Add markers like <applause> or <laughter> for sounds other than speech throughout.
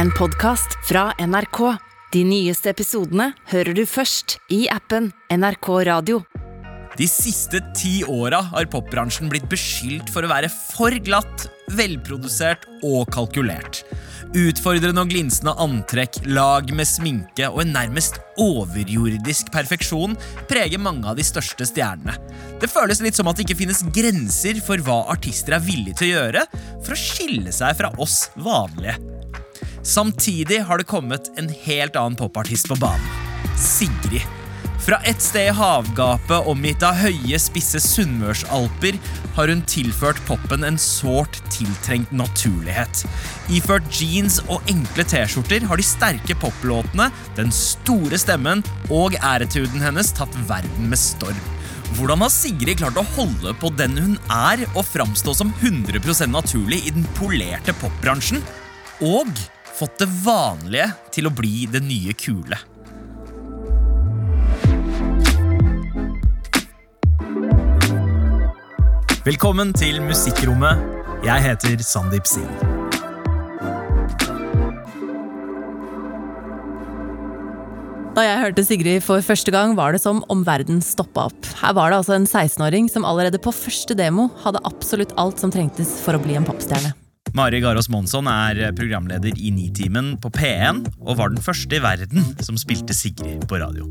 En podkast fra NRK. De nyeste episodene hører du først i appen NRK Radio. De siste ti åra har popbransjen blitt beskyldt for å være for glatt, velprodusert og kalkulert. Utfordrende og glinsende antrekk, lag med sminke og en nærmest overjordisk perfeksjon preger mange av de største stjernene. Det føles litt som at det ikke finnes grenser for hva artister er villige til å gjøre for å skille seg fra oss vanlige. Samtidig har det kommet en helt annen popartist på banen. Sigrid. Fra et sted i havgapet omgitt av høye, spisse sunnmørsalper har hun tilført poppen en sårt tiltrengt naturlighet. Iført jeans og enkle T-skjorter har de sterke poplåtene, den store stemmen og æretuden hennes tatt verden med storm. Hvordan har Sigrid klart å holde på den hun er, og framstå som 100% naturlig i den polerte popbransjen? Og fått det vanlige til å bli det nye kule. Velkommen til Musikkrommet. Jeg heter Sandeep Singh. Da jeg hørte Sigrid for første gang, var det som om verden stoppa opp. Her var det altså en 16-åring som allerede på første demo hadde absolutt alt som trengtes for å bli en popstjerne. Mari Garås Monsson er programleder i Nitimen på P1 og var den første i verden som spilte Sigrid på radio.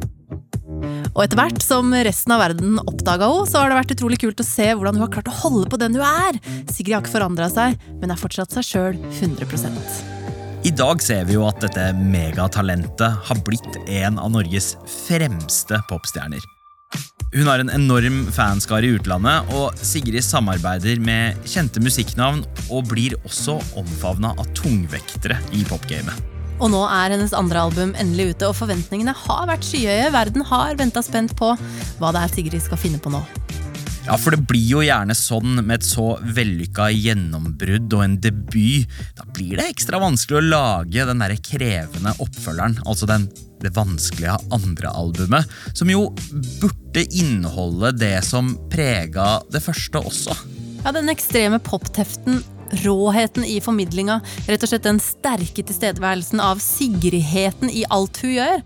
Og etter hvert som resten av verden oppdaga henne, så har det vært utrolig kult å se hvordan hun har klart å holde på den hun er. Sigrid har ikke forandra seg, men er fortsatt seg sjøl 100% I dag ser vi jo at dette megatalentet har blitt en av Norges fremste popstjerner. Hun har en enorm fanskare i utlandet, og Sigrid samarbeider med kjente musikknavn og blir også omfavna av tungvektere i popgamet. Og nå er hennes andre album endelig ute, og forventningene har vært skyhøye. Verden har venta spent på hva det er Sigrid skal finne på nå. Ja, for det blir jo gjerne sånn med et så vellykka gjennombrudd og en debut. Da blir det ekstra vanskelig å lage den der krevende oppfølgeren, altså den, det vanskelige andre albumet, som jo burde inneholde det som prega det første også. Ja, Den ekstreme popteften, råheten i formidlinga, rett og slett den sterke tilstedeværelsen av Sigridheten i alt hun gjør.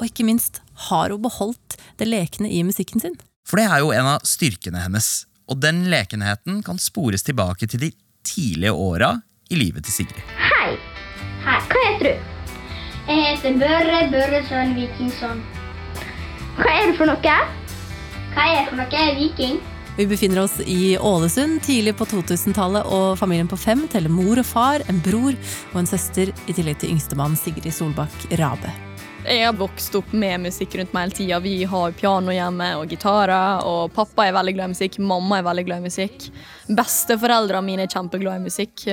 Og ikke minst har hun beholdt det lekne i musikken sin. For det er jo en av styrkene hennes, og den lekenheten kan spores tilbake til de tidlige åra i livet til Sigrid. Hei. Hei. Hva heter du? Jeg heter Børre Børresønn Vikingsson. Hva er det for noe? Hva er det for noe? Jeg er viking. Vi befinner oss i Ålesund tidlig på 2000-tallet, og familien på fem teller mor og far, en bror og en søster, i tillegg til yngstemann Sigrid Solbakk Rabe. Jeg har vokst opp med musikk rundt meg hele tida. Vi har piano hjemme og gitarer. Og pappa er veldig glad i musikk, mamma er veldig glad i musikk. Besteforeldrene mine er kjempeglade i musikk.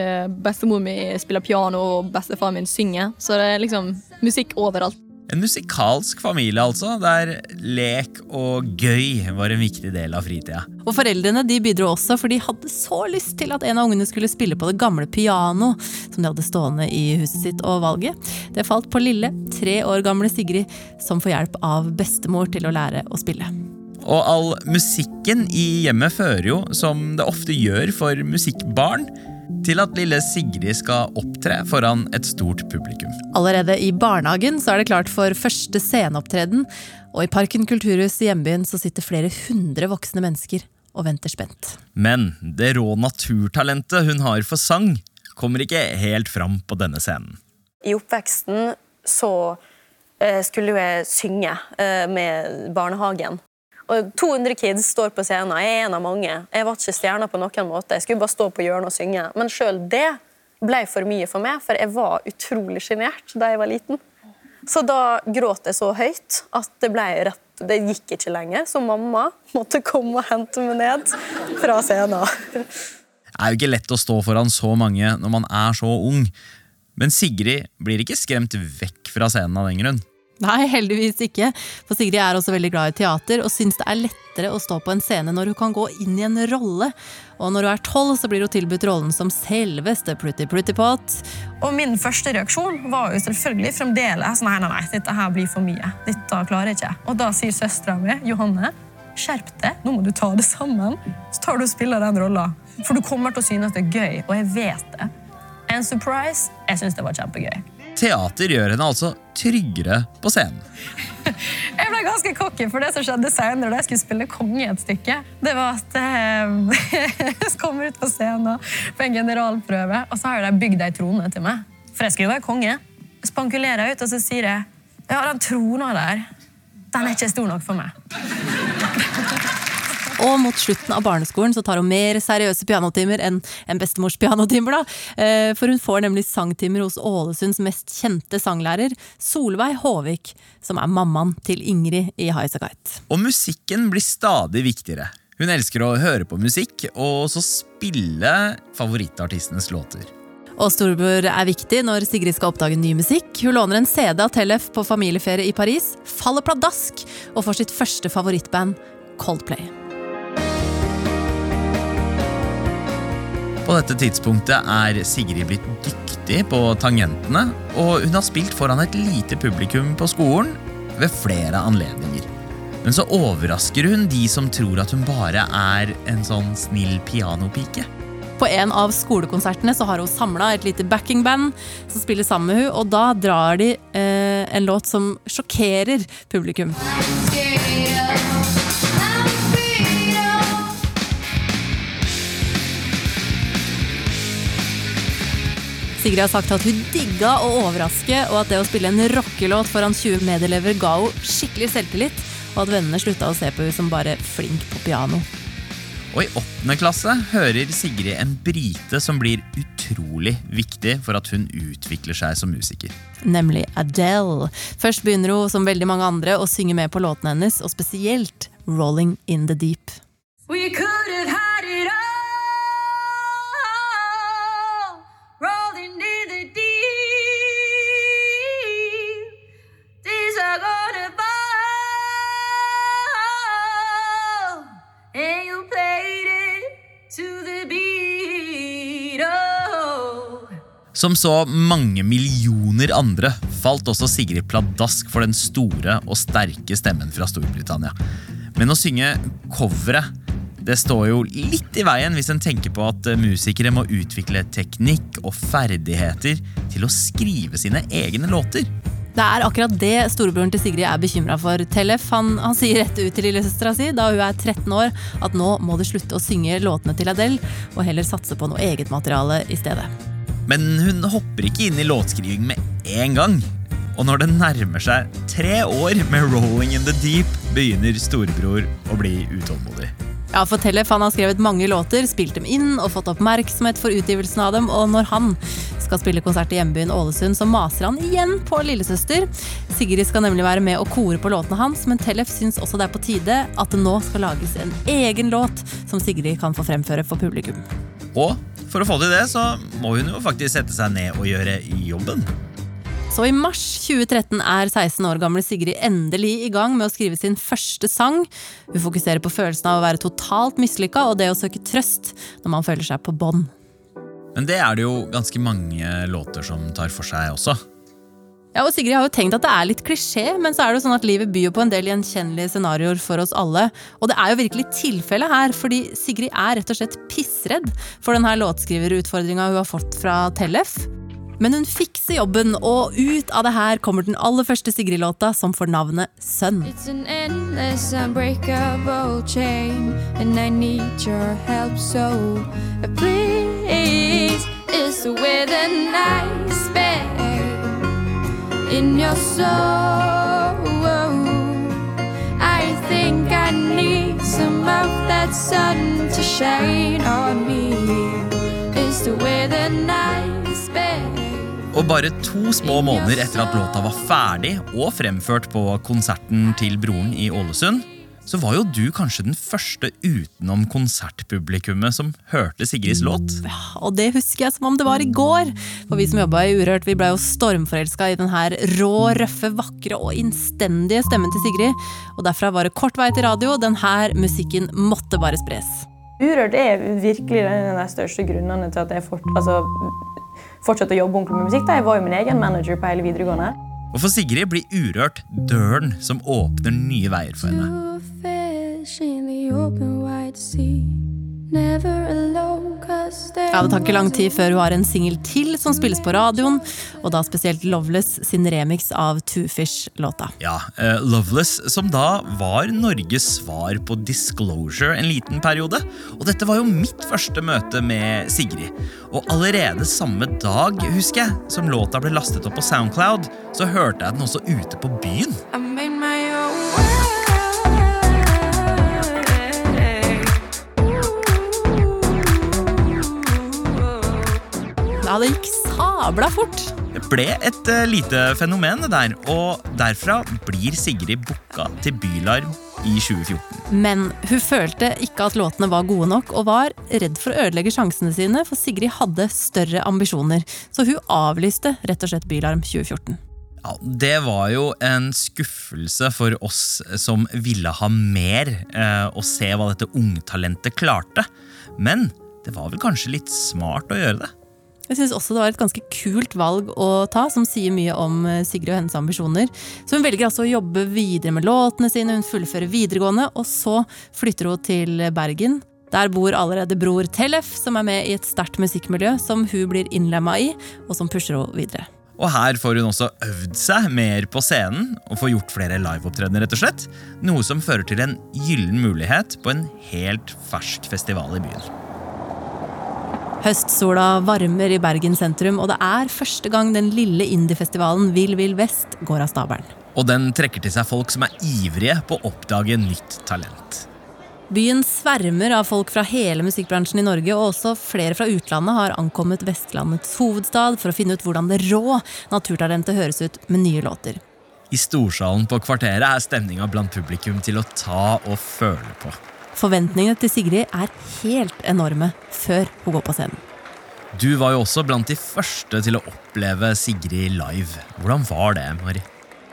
Bestemor mi spiller piano, og bestefaren min synger. Så det er liksom musikk overalt. En musikalsk familie, altså, der lek og gøy var en viktig del av fritida. Og Foreldrene de bidro også, for de hadde så lyst til at en av ungene skulle spille på det gamle piano som de hadde stående i huset sitt. Og valget det falt på lille, tre år gamle Sigrid, som får hjelp av bestemor til å lære å spille. Og all musikken i hjemmet fører jo, som det ofte gjør for musikkbarn, til at lille Sigrid skal opptre foran et stort publikum. Allerede i barnehagen så er det klart for første sceneopptreden, og i Parken kulturhus i hjembyen så sitter flere hundre voksne mennesker og venter spent. Men det rå naturtalentet hun har for sang, kommer ikke helt fram på denne scenen. I oppveksten så skulle jeg synge med barnehagen. Og 200 kids står på scenen. Jeg er en av mange. Jeg var ikke stjerna på noen måte. Jeg skulle bare stå på hjørnet og synge. Men sjøl det ble for mye for meg, for jeg var utrolig sjenert da jeg var liten. Så da gråt jeg så høyt at det rett Det gikk ikke lenger, så mamma måtte komme og hente meg ned fra scenen. Det er jo ikke lett å stå foran så mange når man er så ung. Men Sigrid blir ikke skremt vekk fra scenen av den grunn. Nei, heldigvis ikke. For Sigrid er også veldig glad i teater og syns det er lettere å stå på en scene når hun kan gå inn i en rolle. Og når hun er tolv, så blir hun tilbudt rollen som selveste Pretty Pretty Pot. Og min første reaksjon var jo selvfølgelig fremdeles nei, nei, nei, dette her blir for mye. Dette klarer jeg ikke. Og da sier søstera mi, Johanne, skjerp deg, nå må du ta det sammen. Så tar du og spiller den rolla. For du kommer til å synes det er gøy, og jeg vet det. En surprise, jeg syns det var kjempegøy. Teater gjør henne altså tryggere på scenen. Jeg ble ganske cocky, for det som skjedde senere da jeg skulle spille konge et stykke, det var at eh, <laughs> jeg kommer ut på scenen på en generalprøve, og så har de bygd ei trone til meg. For jeg skulle jo være konge. Spankulerer ut, og så sier jeg ja, den trona der, den er ikke stor nok for meg. Og mot slutten av barneskolen så tar hun mer seriøse pianotimer enn en bestemors pianotimer. da. Eh, For hun får nemlig sangtimer hos Ålesunds mest kjente sanglærer, Solveig Håvik, som er mammaen til Ingrid i Highasakite. Og musikken blir stadig viktigere. Hun elsker å høre på musikk og så spille favorittartistenes låter. Og storebror er viktig når Sigrid skal oppdage ny musikk. Hun låner en CD av Tellef på familieferie i Paris, faller pladask og får sitt første favorittband, Coldplay. På dette tidspunktet er Sigrid blitt dyktig på tangentene, og hun har spilt foran et lite publikum på skolen ved flere anledninger. Men så overrasker hun de som tror at hun bare er en sånn snill pianopike. På en av skolekonsertene så har hun samla et lite backingband som spiller sammen med hun, og da drar de eh, en låt som sjokkerer publikum. Sigrid har sagt at hun digga å overraske, og at det å spille en rockelåt foran 20 medelever ga henne skikkelig selvtillit, og at vennene slutta å se på henne som bare flink på piano. Og i åttende klasse hører Sigrid en bryte som blir utrolig viktig for at hun utvikler seg som musiker. nemlig Adele. Først begynner hun, som veldig mange andre, å synge med på låtene hennes, og spesielt Rolling in the Deep. We Som så mange millioner andre falt også Sigrid pladask for den store og sterke stemmen fra Storbritannia. Men å synge coveret det står jo litt i veien hvis en tenker på at eh, musikere må utvikle teknikk og ferdigheter til å skrive sine egne låter. Det er akkurat det storebroren til Sigrid er bekymra for. Tellef han, han sier rett ut til lillesøstera si da hun er 13 år at nå må du slutte å synge låtene til Adele, og heller satse på noe eget materiale i stedet. Men hun hopper ikke inn i låtskriving med en gang. Og når det nærmer seg tre år med 'Rolling in the Deep', begynner storebror å bli utålmodig. Ja, for Tellef han har skrevet mange låter, spilt dem inn og fått oppmerksomhet for utgivelsen av dem, og når han skal spille konsert i hjembyen Ålesund, så maser han igjen på lillesøster. Sigrid skal nemlig være med og kore på låtene hans, men Tellef syns også det er på tide at det nå skal lages en egen låt som Sigrid kan få fremføre for publikum. Og for å få til det, så må hun jo faktisk sette seg ned og gjøre jobben. Så i mars 2013 er 16 år gamle Sigrid endelig i gang med å skrive sin første sang. Hun fokuserer på følelsen av å være totalt mislykka og det å søke trøst når man føler seg på bånn. Men det er det jo ganske mange låter som tar for seg også. Ja, og Sigrid har jo tenkt at det er litt klisjé, men så er det jo sånn at livet byr på en del gjenkjennelige scenarioer for oss alle. Og det er jo virkelig tilfellet her, fordi Sigrid er rett og slett pissredd for denne låtskriverutfordringa hun har fått fra Tellef. Men hun fikser jobben, og ut av det her kommer den aller første Sigrid-låta, som får navnet Sønn. It's an endless, unbreakable chain, and I need your help. So please, it's with a nice in your soul. I think I need some of that sun to shine on me. It's the way the nice bang. Og bare to små måneder etter at låta var ferdig og fremført på konserten til broren i Ålesund, så var jo du kanskje den første utenom konsertpublikummet som hørte Sigrids låt. Ja, Og det husker jeg som om det var i går. For vi som jobba i Urørt, vi ble jo stormforelska i den her rå, røffe, vakre og innstendige stemmen til Sigrid. Og derfra var det kort vei til radio. Den her musikken måtte bare spres. Urørt er virkelig en av de største grunnene til at jeg fort, altså, fortsatte å jobbe ordentlig med musikk. Da. Jeg var jo min egen manager på hele videregående. Og for Sigrid blir Urørt døren som åpner nye veier for henne. Ja, Det tar ikke lang tid før hun har en singel til som spilles på radioen, og da spesielt Loveless sin remix av Two Fish-låta. Ja, uh, Loveless, som da var Norges svar på Disclosure en liten periode. Og dette var jo mitt første møte med Sigrid. Og allerede samme dag, husker jeg, som låta ble lastet opp på Soundcloud, så hørte jeg den også ute på byen. I made sabla fort. Det ble et eh, lite fenomen, det der. Og derfra blir Sigrid booka til Bylarm i 2014. Men hun følte ikke at låtene var gode nok, og var redd for å ødelegge sjansene sine, for Sigrid hadde større ambisjoner. Så hun avlyste rett og slett Bylarm 2014. Ja, Det var jo en skuffelse for oss som ville ha mer, eh, og se hva dette ungtalentet klarte. Men det var vel kanskje litt smart å gjøre det. Jeg synes også det var et ganske kult valg å ta, som sier mye om eh, Sigrid og hennes ambisjoner. Så hun velger altså å jobbe videre med låtene sine, hun fullfører videregående, og så flytter hun til Bergen. Der bor allerede bror Tellef, som er med i et sterkt musikkmiljø som hun blir innlemma i, og som pusher henne videre. Og her får hun også øvd seg mer på scenen og får gjort flere liveopptredener. rett og slett. Noe som fører til en gyllen mulighet på en helt fersk festival i byen. Høstsola varmer i Bergen sentrum, og det er første gang den lille indiefestivalen Vill Vill Vest går av stabelen. Og den trekker til seg folk som er ivrige på å oppdage nytt talent. Byen svermer av folk fra hele musikkbransjen i Norge, og også flere fra utlandet har ankommet Vestlandets hovedstad for å finne ut hvordan det rå naturtalentet høres ut med nye låter. I storsalen på Kvarteret er stemninga blant publikum til å ta og føle på. Forventningene til Sigrid er helt enorme før hun går på scenen. Du var jo også blant de første til å oppleve Sigrid live. Hvordan var det, Mari?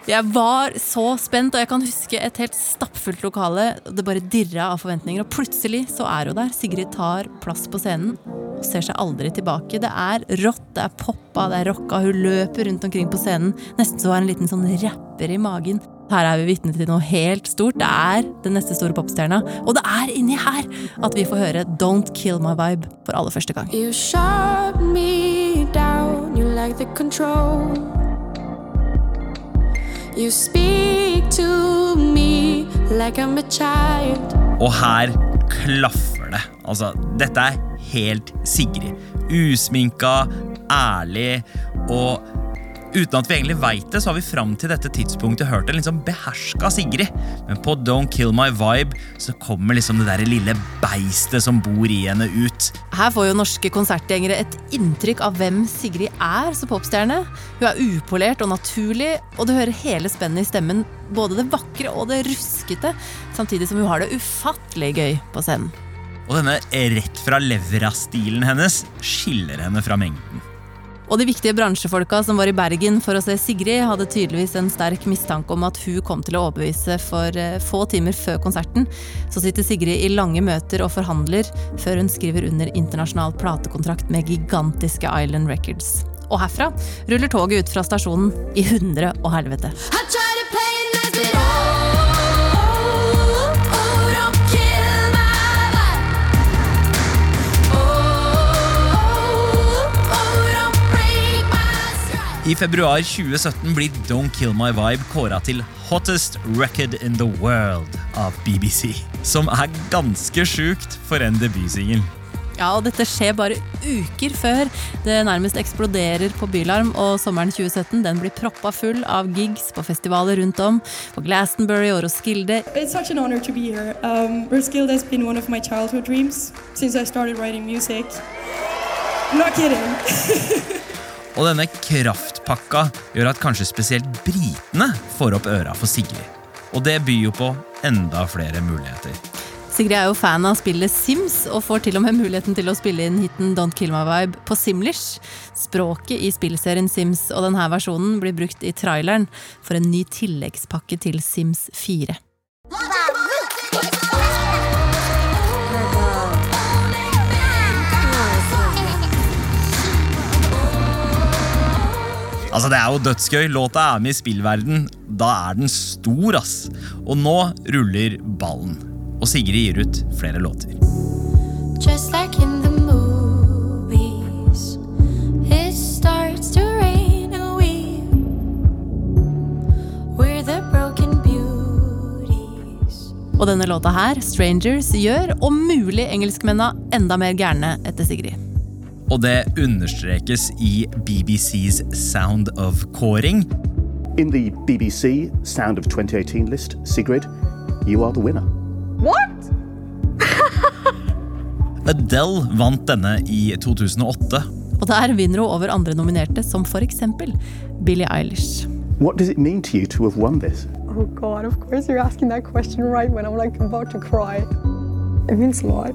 Jeg var så spent, og jeg kan huske et helt stappfullt lokale. Det bare dirra av forventninger, og plutselig så er hun der. Sigrid tar plass på scenen og ser seg aldri tilbake. Det er rått, det er poppa, det er rocka. Hun løper rundt omkring på scenen, nesten så hun har en liten sånn rapper i magen. Her er vi vitne til noe helt stort. Det er den neste store popstjerna. Og det er inni her at vi får høre Don't Kill My Vibe for aller første gang. You shot me down, you like the control. You speak to me like I'm a child. Og her klaffer det. Altså, dette er helt Sigrid. Usminka, ærlig og Uten at vi egentlig veit det, så har vi fram til dette tidspunktet hørt en liksom beherska Sigrid. Men på Don't Kill My Vibe så kommer liksom det der lille beistet som bor i henne, ut. Her får jo norske konsertgjengere et inntrykk av hvem Sigrid er som popstjerne. Hun er upolert og naturlig, og du hører hele spennet i stemmen. Både det vakre og det ruskete, samtidig som hun har det ufattelig gøy på scenen. Og denne rett fra levra-stilen hennes skiller henne fra mengden. Og de viktige bransjefolka som var i Bergen for å se Sigrid, hadde tydeligvis en sterk mistanke om at hun kom til å overbevise for eh, få timer før konserten. Så sitter Sigrid i lange møter og forhandler, før hun skriver under internasjonal platekontrakt med gigantiske Island Records. Og herfra ruller toget ut fra stasjonen i hundre og helvete. I try to play nice, I februar 2017 blir Don't Kill My Vibe kåra til Hottest Record in the World av BBC. Som er ganske sjukt for en debutsingel. Ja, og dette skjer bare uker før det nærmest eksploderer på Bylarm, og sommeren 2017 den blir proppa full av gigs på festivaler rundt om. På Glastonbury og Roskilde. It's such an honor to be here. Um, Roskilde has been one of my childhood dreams since I started writing music. I'm not kidding. <laughs> Og denne kraftpakka gjør at kanskje spesielt britene får opp øra for Sigrid. Og det byr jo på enda flere muligheter. Sigrid er jo fan av spillet Sims, og får til og med muligheten til å spille inn hiten Don't Kill My Vibe på Simlish. Språket i spillserien Sims og denne versjonen blir brukt i traileren for en ny tilleggspakke til Sims 4. Altså, Det er jo dødsgøy. Låta er med i spillverden. Da er den stor, ass. Og nå ruller ballen. Og Sigrid gir ut flere låter. Just like in the movies, it starts to rain and we we're the broken beauties. Og denne låta her, 'Strangers', gjør om mulig engelskmennene enda mer gærne etter Sigrid. Og det understrekes i BBCs Sound of-kåring. In the BBC Sound of 2018 list, Sigrid, you are the winner. <laughs> Adele vant denne i 2008. Og der vinner hun over andre nominerte, som for eksempel Billie Eilish. What does it mean to you to have won this? Oh God, of course you're asking that question right when I'm like about to cry. It means a lot.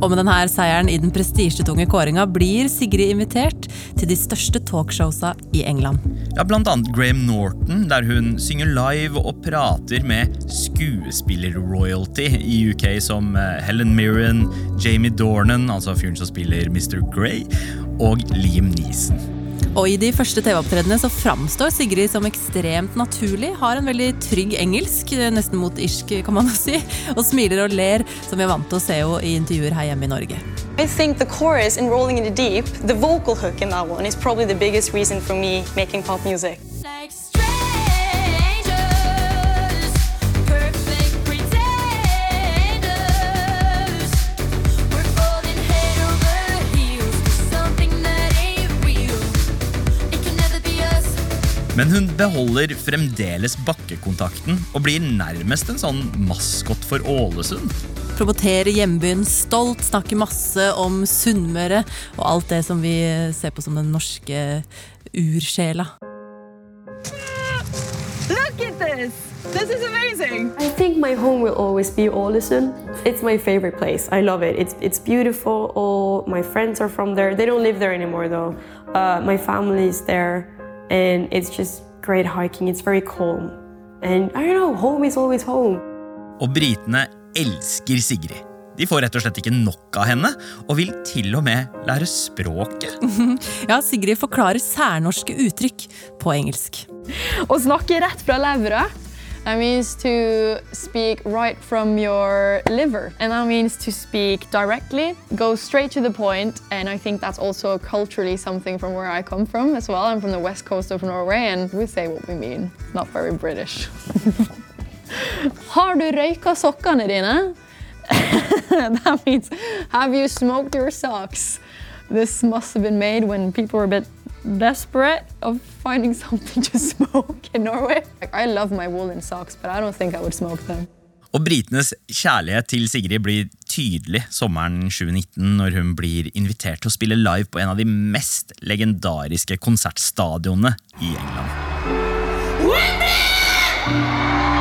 Og med denne seieren i den prestisjetunge kåringa blir Sigrid invitert til de største talkshowsa i England. Ja, Blant annet Graham Norton, der hun synger live og prater med skuespiller-royalty i UK som eh, Helen Mirren, Jamie Dornan, altså fyren som spiller Mr. Grey, og Liam Neeson. Og i de første TV-opptredenene så framstår Sigrid som ekstremt naturlig, har en veldig trygg engelsk, nesten mot irsk kan man <laughs> si, og smiler og ler, som vi er vant til å se henne i intervjuer her hjemme i Norge. I think the chorus in Rolling in the Deep, the vocal hook in that one, is probably the biggest reason for me making pop music. Like Men hun beholder fremdeles bakkekontakten og blir nærmest en sånn maskot for Ålesund. Promotere hjembyen stolt, snakke masse om Sunnmøre og alt det som vi ser på som den norske ursjela. Look at this! This is amazing! I think my home will always be Ålesund. It's my favorite place. I love it. It's, it's beautiful. All my friends are from there. They don't live there anymore though. Uh, my family is there, and it's just great hiking. It's very calm. And I don't know, home is always home. Og britene elsker Sigrid. De får rett og slett ikke nok av henne, og vil til og med lære språket. <laughs> Ja, Sigrid forklarer særnorske uttrykk på engelsk. Å snakke rett fra levra. That means to speak right from your liver. And that means to speak directly, go straight to the point. And I think that's also culturally something from where I come from as well. I'm from the west coast of Norway, and we say what we mean. Not very British. <laughs> Har du røyka sokkene dine? <laughs> that means, have you smoked your socks? This must have been made when people were a bit desperate of finding something to <laughs> smoke in Norway. Like, I love my woolen socks, but I don't think I would smoke them. Og britenes kjærlighet til Sigrid blir tydelig sommeren 2019 når hun blir invitert til å spille live på en av de mest legendariske konsertstadionene i England. Just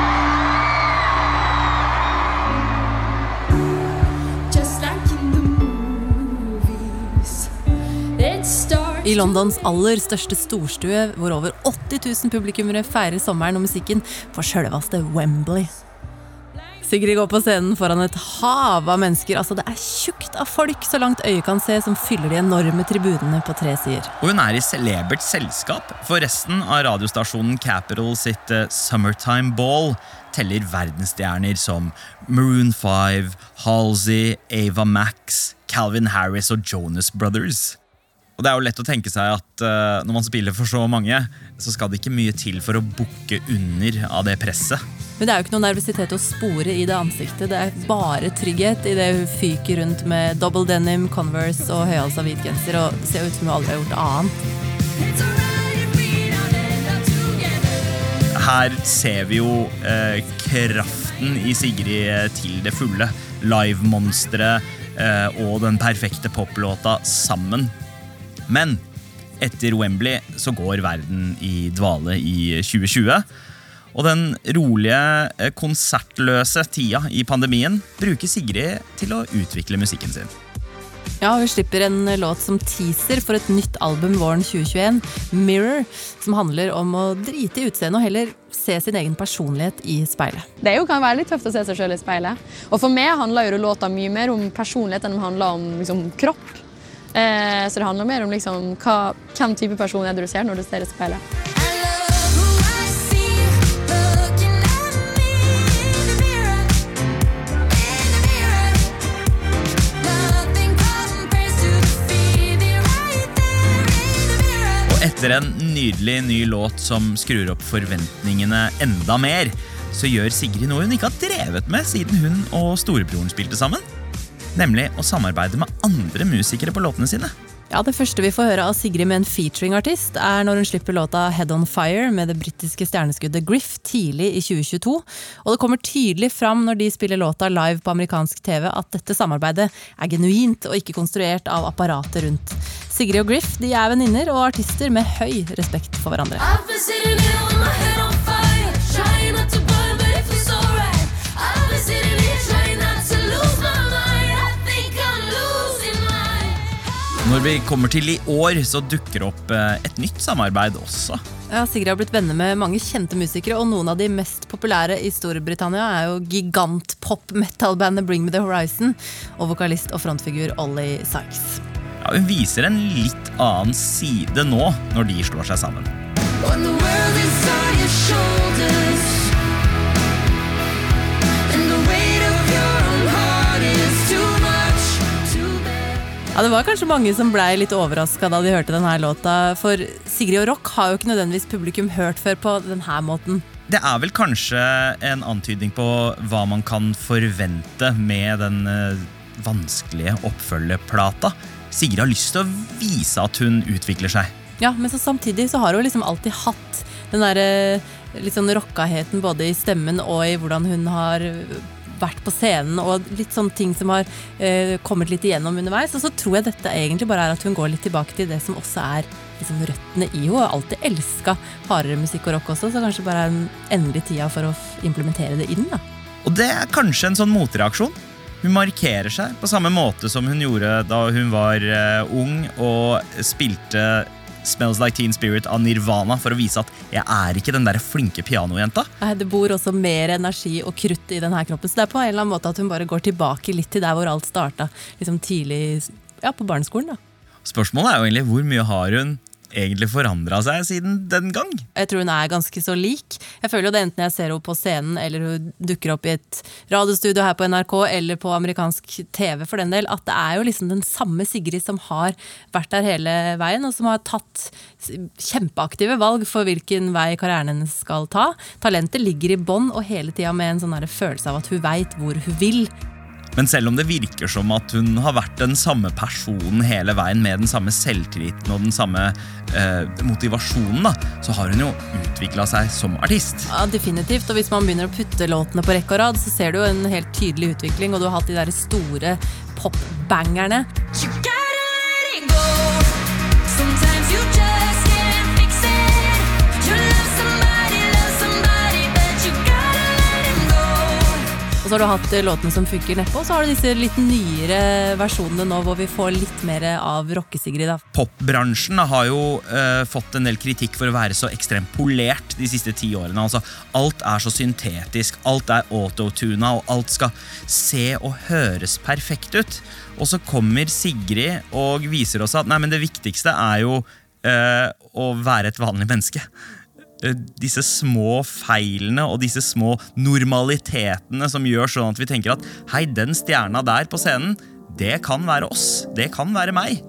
I Londons aller største storstue, hvor over 80 000 publikummere feirer sommeren og musikken på sjølveste Wembley. Sigrid går på scenen foran et hav av mennesker. altså Det er tjukt av folk så langt øyet kan se, som fyller de enorme tribunene på tre sider. Og hun er i celebert selskap, for resten av radiostasjonen Capital sitt eh, Summertime Ball teller verdensstjerner som Maroon 5, Halsey, Ava Max, Calvin Harris og Jonas Brothers. Og det er jo lett å tenke seg at uh, når man spiller for så mange, så skal det ikke mye til for å bukke under av det presset. Men det er jo ikke noe nervøsitet å spore i det ansiktet. Det er bare trygghet idet hun fyker rundt med double denim, Converse og høyhalsa hvit genser. Og det ser ut som hun aldri har gjort annet. Her ser vi jo eh, kraften i Sigrid eh, til det fulle. Live-monsteret eh, og den perfekte poplåta sammen. Men etter Wembley så går verden i dvale i 2020. Og den rolige, eh, konsertløse tida i pandemien bruker Sigrid til å utvikle musikken sin. Ja, Hun slipper en låt som teaser for et nytt album våren 2021, 'Mirror', som handler om å drite i utseendet og heller se sin egen personlighet i speilet. Det jo kan være litt tøft å se seg selv i speilet. Og for meg handler jo låta mye mer om personlighet enn det handler om liksom, kropp. Eh, så det handler mer om liksom, hva, hvem type person er det du ser når du ser i speilet. Og etter en nydelig ny låt som skrur opp forventningene enda mer, så gjør Sigrid noe hun ikke har drevet med siden hun og storebroren spilte sammen. Nemlig å samarbeide med andre musikere på låtene sine. Ja, Det første vi får høre av Sigrid med en featuring-artist, er når hun slipper låta Head On Fire med det britiske stjerneskuddet Griff tidlig i 2022. Og det kommer tydelig fram når de spiller låta live på amerikansk TV at dette samarbeidet er genuint og ikke konstruert av apparatet rundt. Sigrid og Griff de er venninner og artister med høy respekt for hverandre. Når vi kommer til i år, så dukker opp eh, et nytt samarbeid også. Ja, Sigrid har blitt venner med mange kjente musikere, og noen av de mest populære i Storbritannia er jo gigant-pop-metal-bandet Bring Me The Horizon og vokalist og frontfigur Ollie Sykes. Ja, hun viser en litt annen side nå, når de slår seg sammen. When the world is on your shoulders, Ja, Det var kanskje mange som blei litt overraska da de hørte denne låta, for Sigrid og Rock har jo ikke nødvendigvis publikum hørt før på denne måten. Det er vel kanskje en antydning på hva man kan forvente med den eh, vanskelige oppfølgerplata. Sigrid har lyst til å vise at hun utvikler seg. Ja, Men så samtidig så har hun liksom alltid hatt den derre litt sånn rockaheten både i stemmen og i hvordan hun har vært på scenen, og litt sånne ting som har eh, kommet litt igjennom underveis. Og så tror jeg dette egentlig bare er at hun går litt tilbake til det som også er liksom røttene i henne. Har alltid elska hardere musikk og rock også, så kanskje bare er den endelige tida for å implementere det inn. da. Og det er kanskje en sånn motreaksjon. Hun markerer seg på samme måte som hun gjorde da hun var eh, ung og spilte Smells Like Teen Spirit av Nirvana for å vise at jeg er ikke den der flinke pianojenta. Det bor også mer energi og krutt i denne kroppen, så det er på en eller annen måte at hun bare går tilbake litt til der hvor alt starta, liksom tidlig ja, på barneskolen. da. Spørsmålet er jo egentlig hvor mye har hun egentlig forandra seg siden den gang? Jeg tror hun er ganske så lik. Jeg føler jo det enten jeg ser henne på scenen, eller hun dukker opp i et radiostudio her på NRK, eller på amerikansk TV for den del, at det er jo liksom den samme Sigrid som har vært der hele veien, og som har tatt kjempeaktive valg for hvilken vei karrieren hennes skal ta. Talentet ligger i bånn, og hele tida med en sånn følelse av at hun veit hvor hun vil. Men selv om det virker som at hun har vært den samme personen hele veien, med den samme selvtilliten og den samme eh, motivasjonen, da, så har hun jo utvikla seg som artist. Ja, Definitivt. Og hvis man begynner å putte låtene på rekke og rad, så ser du jo en helt tydelig utvikling, og du har hatt de der store popbangerne. You Og så har du hatt eh, låtene som funker nedpå, og så har du disse litt nyere versjonene nå hvor vi får litt mer av rocke-Sigrid. Popbransjen har jo eh, fått en del kritikk for å være så ekstremt polert de siste ti årene. Altså, alt er så syntetisk, alt er autotuna, og alt skal se og høres perfekt ut. Og så kommer Sigrid og viser oss at nei, men det viktigste er jo eh, å være et vanlig menneske. Eh, Disse små feilene og disse små normalitetene som gjør sånn at vi tenker at hei, den stjerna der på scenen, det kan være oss. Det kan være meg.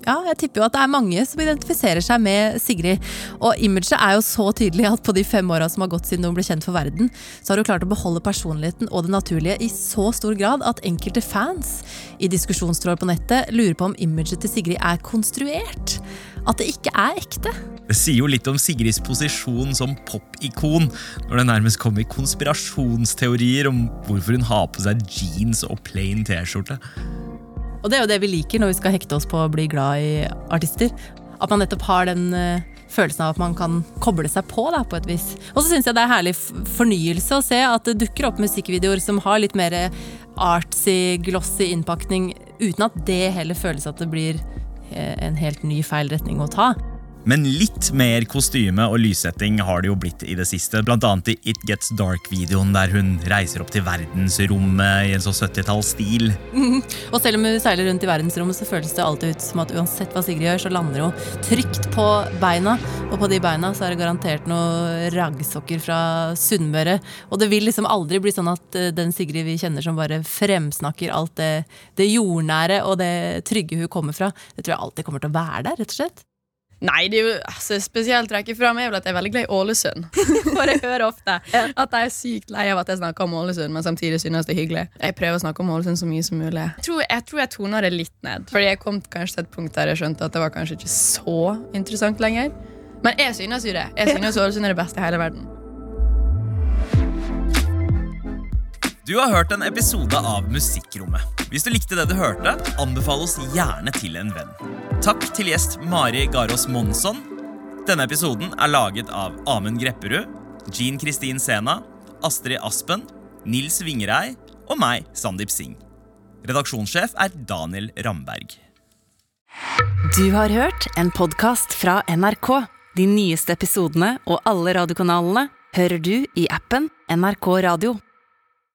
Ja, jeg tipper jo at det er mange som identifiserer seg med Sigrid. Og imaget er jo så tydelig at på de fem åra som har gått siden hun ble kjent for verden, så har hun klart å beholde personligheten og det naturlige i så stor grad at enkelte fans i diskusjonstråder på nettet lurer på om imaget til Sigrid er konstruert. At det ikke er ekte. Det sier jo litt om Sigrids posisjon som popikon, når det nærmest kommer konspirasjonsteorier om hvorfor hun har på seg jeans og plain T-skjorte. Og det er jo det vi liker når vi skal hekte oss på å bli glad i artister. At man nettopp har den eh, følelsen av at man kan koble seg på da, på et vis. Og så syns jeg det er herlig fornyelse å se at det dukker opp musikkvideoer som har litt mer artsy, glossy innpakning, uten at det heller føles at det blir eh, en helt ny feil retning å ta. Men litt mer kostyme og lyssetting har det jo blitt i det siste. Blant annet i It Gets Dark-videoen der hun reiser opp til verdensrommet i en så 70-tallsstil. <laughs> Og selv om hun seiler rundt i verdensrommet, så føles det alltid ut som at uansett hva Sigrid gjør, så lander hun trygt på beina. Og på de beina så er det garantert noe raggsokker fra Sunnmøre. Og det vil liksom aldri bli sånn at eh, den Sigrid vi kjenner som bare fremsnakker alt det, det jordnære og det trygge hun kommer fra, det tror jeg alltid kommer til å være der, rett og slett. Nei, det er jo altså, spesielt trekke fram er vel at jeg er veldig glad i Ålesund. <laughs> For jeg hører ofte at jeg er sykt lei av at jeg snakker om Ålesund, men samtidig synes det er hyggelig. Jeg prøver å snakke om Ålesund så mye som mulig. Jeg tror jeg, tror jeg toner det litt ned. Fordi jeg kom kanskje til et punkt der jeg skjønte at det var kanskje ikke så interessant lenger. Men jeg synes jo det. Jeg synes Ålesund er det beste i hele verden. Du har hørt en episode av Musikkrommet. Hvis du likte det du hørte, anbefal oss gjerne til en venn. Takk til gjest Mari Garås Monsson. Denne episoden er laget av Amund Grepperud, Jean Kristin Sena, Astrid Aspen, Nils Vingerei og meg, Sandeep Singh. Redaksjonssjef er Daniel Ramberg. Du har hørt en podkast fra NRK. De nyeste episodene og alle radiokanalene hører du i appen NRK Radio.